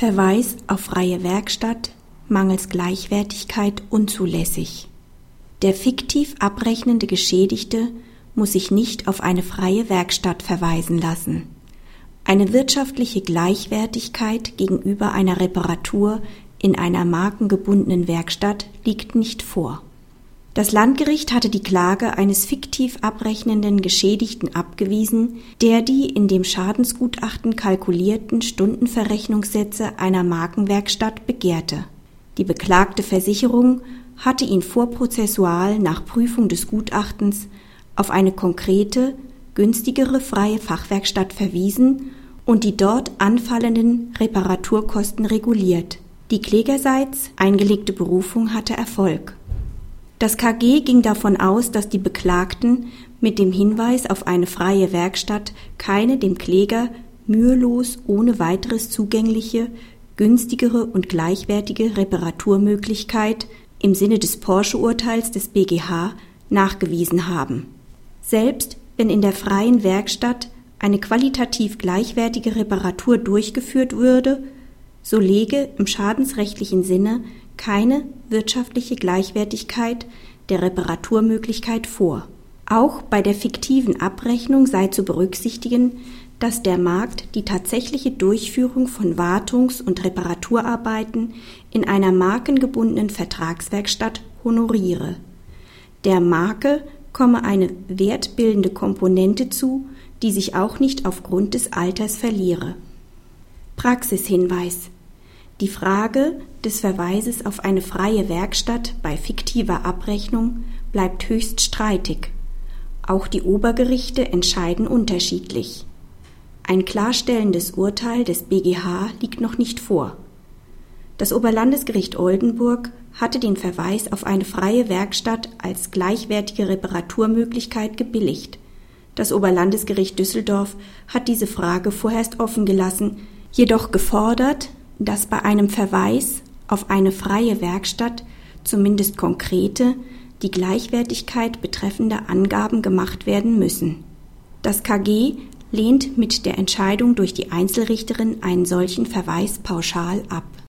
Verweis auf freie Werkstatt mangels Gleichwertigkeit unzulässig. Der fiktiv abrechnende Geschädigte muss sich nicht auf eine freie Werkstatt verweisen lassen. Eine wirtschaftliche Gleichwertigkeit gegenüber einer Reparatur in einer markengebundenen Werkstatt liegt nicht vor. Das Landgericht hatte die Klage eines fiktiv abrechnenden Geschädigten abgewiesen, der die in dem Schadensgutachten kalkulierten Stundenverrechnungssätze einer Markenwerkstatt begehrte. Die beklagte Versicherung hatte ihn vorprozessual nach Prüfung des Gutachtens auf eine konkrete, günstigere freie Fachwerkstatt verwiesen und die dort anfallenden Reparaturkosten reguliert. Die klägerseits eingelegte Berufung hatte Erfolg. Das KG ging davon aus, dass die Beklagten mit dem Hinweis auf eine freie Werkstatt keine dem Kläger mühelos ohne weiteres zugängliche, günstigere und gleichwertige Reparaturmöglichkeit im Sinne des Porsche-Urteils des BGH nachgewiesen haben. Selbst wenn in der freien Werkstatt eine qualitativ gleichwertige Reparatur durchgeführt würde, so lege im schadensrechtlichen Sinne keine wirtschaftliche Gleichwertigkeit der Reparaturmöglichkeit vor. Auch bei der fiktiven Abrechnung sei zu berücksichtigen, dass der Markt die tatsächliche Durchführung von Wartungs- und Reparaturarbeiten in einer markengebundenen Vertragswerkstatt honoriere. Der Marke komme eine wertbildende Komponente zu, die sich auch nicht aufgrund des Alters verliere. Praxishinweis Die Frage des Verweises auf eine freie Werkstatt bei fiktiver Abrechnung bleibt höchst streitig. Auch die Obergerichte entscheiden unterschiedlich. Ein klarstellendes Urteil des BGH liegt noch nicht vor. Das Oberlandesgericht Oldenburg hatte den Verweis auf eine freie Werkstatt als gleichwertige Reparaturmöglichkeit gebilligt. Das Oberlandesgericht Düsseldorf hat diese Frage vorerst offen gelassen, jedoch gefordert, dass bei einem Verweis auf eine freie Werkstatt zumindest konkrete, die Gleichwertigkeit betreffende Angaben gemacht werden müssen. Das KG lehnt mit der Entscheidung durch die Einzelrichterin einen solchen Verweis pauschal ab